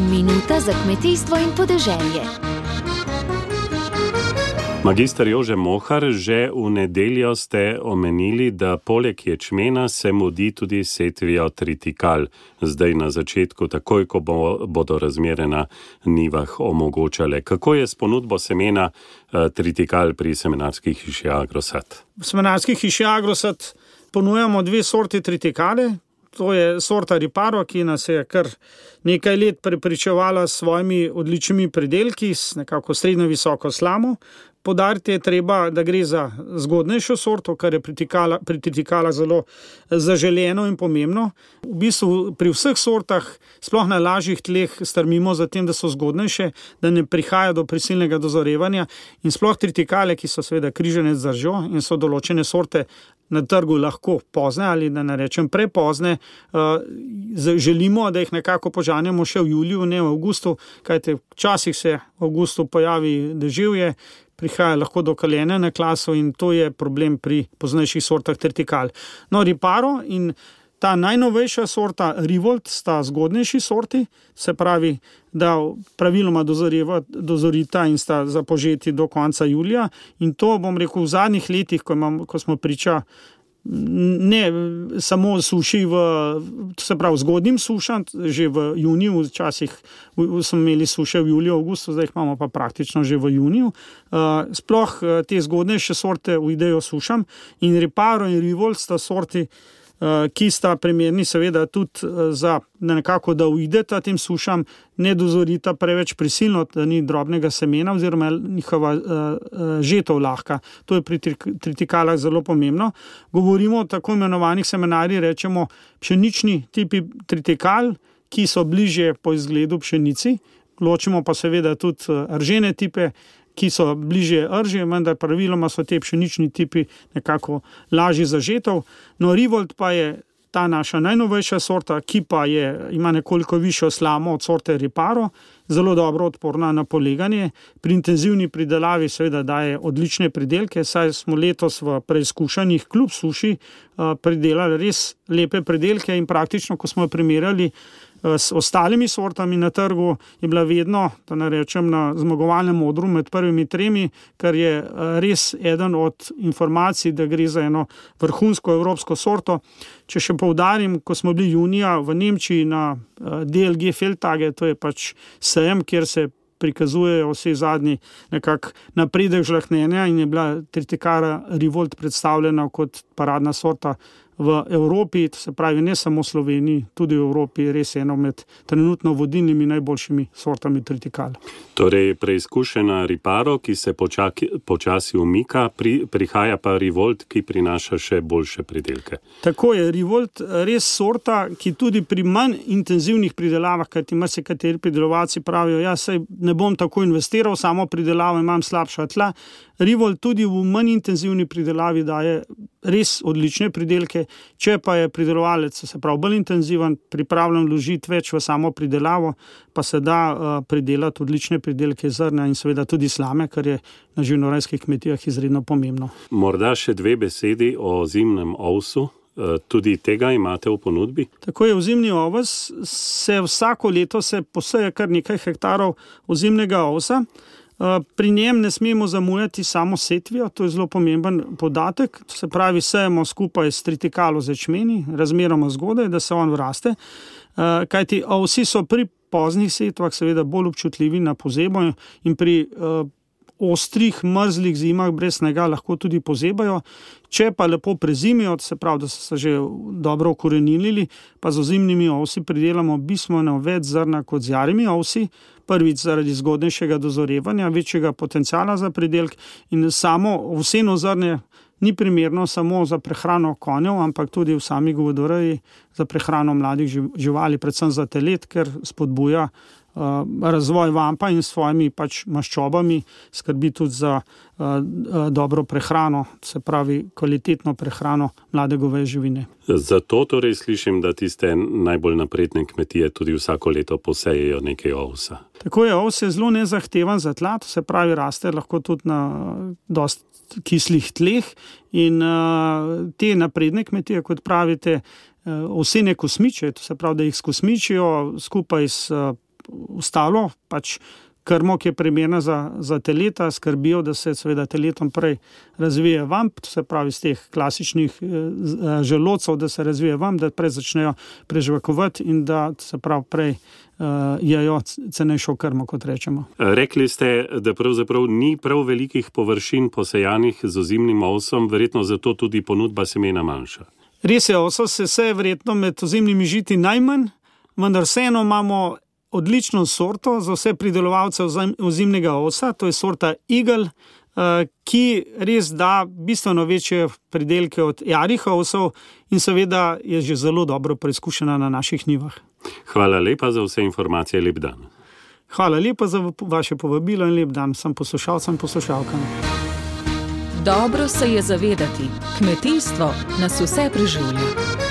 Minuta za kmetijstvo in podeželje. Magister Jože Mohar, že v nedeljo ste omenili, da poleg ječmena se mudi tudi setvijo tritikal, zdaj na začetku, takoj ko bo, bodo razmere na nivah omogočale. Kako je s ponudbo semena uh, tritikal pri semenarskih hiši Agrosat? V semenarskih hiši Agrosat ponujamo dve sorti tritikale, To je sorta Riparo, ki nas je kar nekaj let prepričevala s svojimi odličnimi predelki, s nekako srednjo visoko slamo. Podariti je treba, da gre za zgodnejšo sorto, kar je pri tritikala zelo zaželeno in pomembno. V bistvu pri vseh sortah, sploh na lažjih tleh, strmimo za tem, da so zgodnejše, da ne prihaja do prisilnega dozorevanja. In sploh tritikale, ki so seveda križene z držo in so določene sorte na trgu lahko pozne ali da ne rečem prepozne, uh, želimo, da jih nekako požanemo še v juliju, ne v avgustu, kajte včasih se v avgustu pojavi deževje. Prihaja lahko do kaljenja na klasu, in to je problem pri poznejših sortah tertikal. No, riparo in ta najnovejša sorta, Revolt, sta zgodnejši sorti, se pravi, da praviloma dozorita in sta zapožeti do konca julija. In to bom rekel v zadnjih letih, ko, imam, ko smo priča. Ne samo suši, v, se pravi, zgodnjim sušam, že v juniju, včasih smo imeli suše v juliju, avgustu, zdaj imamo pa praktično že v juniju. Sploh te zgodnejše sorte uidejo sušam in reparo in revolt sta sorti. Eh, ki sta primerni, seveda, tudi eh, za nekako, da uideta tem sušam, ne dozorita preveč prisilno, da ni drobnega semena, oziroma njihova uh, žetov lahka. To je pri tritikalah zelo pomembno. Govorimo o tako imenovanih seminarjih, rečemo pšenični tipi tritikal, ki so bliže po izgledu pšenici. Ločimo pa seveda tudi ržene tipe, ki so bliže rži, vendar praviloma so te pšenični tipi nekako lažji zažetov. No, Rivolt pa je ta naša najnovejša sorta, ki pa je, ima nekoliko višjo slamo od sorte Riparo, zelo dobro odporna na poleganje. Pri intenzivni pridelavi seveda daje odlične pridelke, saj smo letos v preizkušanjih kljub suši pridelali res lepe pridelke in praktično, ko smo jo primerjali, Eh, s ostalimi sortami na trgu je bila vedno, da ne rečem, na zmagovalnem modru med prvimi tremi, kar je eh, res eden od informacij, da gre za eno vrhunsko evropsko sorto. Če še poudarim, ko smo bili junija v Nemčiji na eh, DLG Feldtage, to je pač sejem, kjer se prikazujejo vse zadnji nekak napredek žlahnenja in je bila tritikara Revolt predstavljena kot paradna sorta v Evropi, se pravi ne samo Sloveniji, tudi v Evropi, res eno med trenutno vodilnimi najboljšimi sortami tritikal. Torej, preizkušena riparo, ki se počaki, počasi umika, pri, prihaja pa Revolt, ki prinaša še boljše pridelke. Tako je Revolt res sorta, ki tudi pri manj intenzivnih pridelavah, kajti ima se kateri pridelovalci pravijo, ja, sej ne bom tako investiral, samo pridelavo imam slabša tla. Revolt tudi v manj intenzivni pridelavi daje res odlične pridelke, če pa je pridelovalec, se pravi, bolj intenziven, pripravljen vložiti več v samo pridelavo, pa se da uh, pridelati odlične pridelke zrna in seveda tudi slame, kar je na živinorejskih kmetijah izredno pomembno. Morda še dve besedi o zimnem ovsu. Eh, tudi tega imate v ponudbi? Tako je v zimni ovs, se vsako leto se poseje kar nekaj hektarov ozimnega ovsa. Eh, pri njem ne smemo zamujati samo setvijo, to je zelo pomemben podatek. Se pravi, sejemo skupaj s tritikalo začmeni, razmeroma zgodaj, da se on vraste. Eh, kajti vsi so pri poznih setvah, seveda, bolj občutljivi na pozebo in pri eh, ostrih, mrzlih zimah brez snega lahko tudi pozebajo. Če pa lepo prezimijo, se pravi, da so se že dobro ukorenili, pa z ozimnimi ovsi pridelamo bistveno več zrna kot z jarimi ovsi. Prvič zaradi zgodnejšega dozorevanja, večjega potencijala za pridelek in samo vseeno zrne. Ni primerno samo za prehrano konjev, ampak tudi v sami govodoreji za prehrano mladih živali, predvsem za telet, ker spodbuja razvoj vampa in s svojimi pač maščobami skrbi tudi za uh, uh, dobro prehrano, se pravi kvalitetno prehrano mlade goveje živine. Zato torej slišim, da tiste najbolj napredne kmetije tudi vsako leto posejejo nekaj ovsa. Tako je, ovs je zelo nezahteven za tla, se pravi, raste lahko tudi na dost kislih tleh in te napredne kmetije, kot pravite, vse ne kosmičijo, to se pravi, da jih skosmičijo skupaj s ustalo. Pač krmo, ki je primerna za, za teleta, skrbijo, da se seveda teletom prej razvije vamp, se pravi iz teh klasičnih eh, želodcev, da se razvije vamp, da prej začnejo preživakovati in da se pravi prej. Uh, jejo cenejšo krmo, kot rečemo. Rekli ste, da pravzaprav ni prav velikih površin posejanih z ozimnim ovsom, verjetno zato tudi ponudba semena manjša. Res je, oso se vse verjetno med ozimnimi žiti najmanj, vendar vseeno imamo odlično sorto za vse pridelovalce ozimnega osa, to je sorta Eagle, eh, ki res da bistveno večje pridelke od jarih osov in seveda je že zelo dobro preizkušena na naših njivah. Hvala lepa za vse informacije, lep dan. Hvala lepa za vaše povabilo in lep dan vsem poslušalcem in poslušalkam. Dobro se je zavedati, kmetijstvo nas vse preživlja.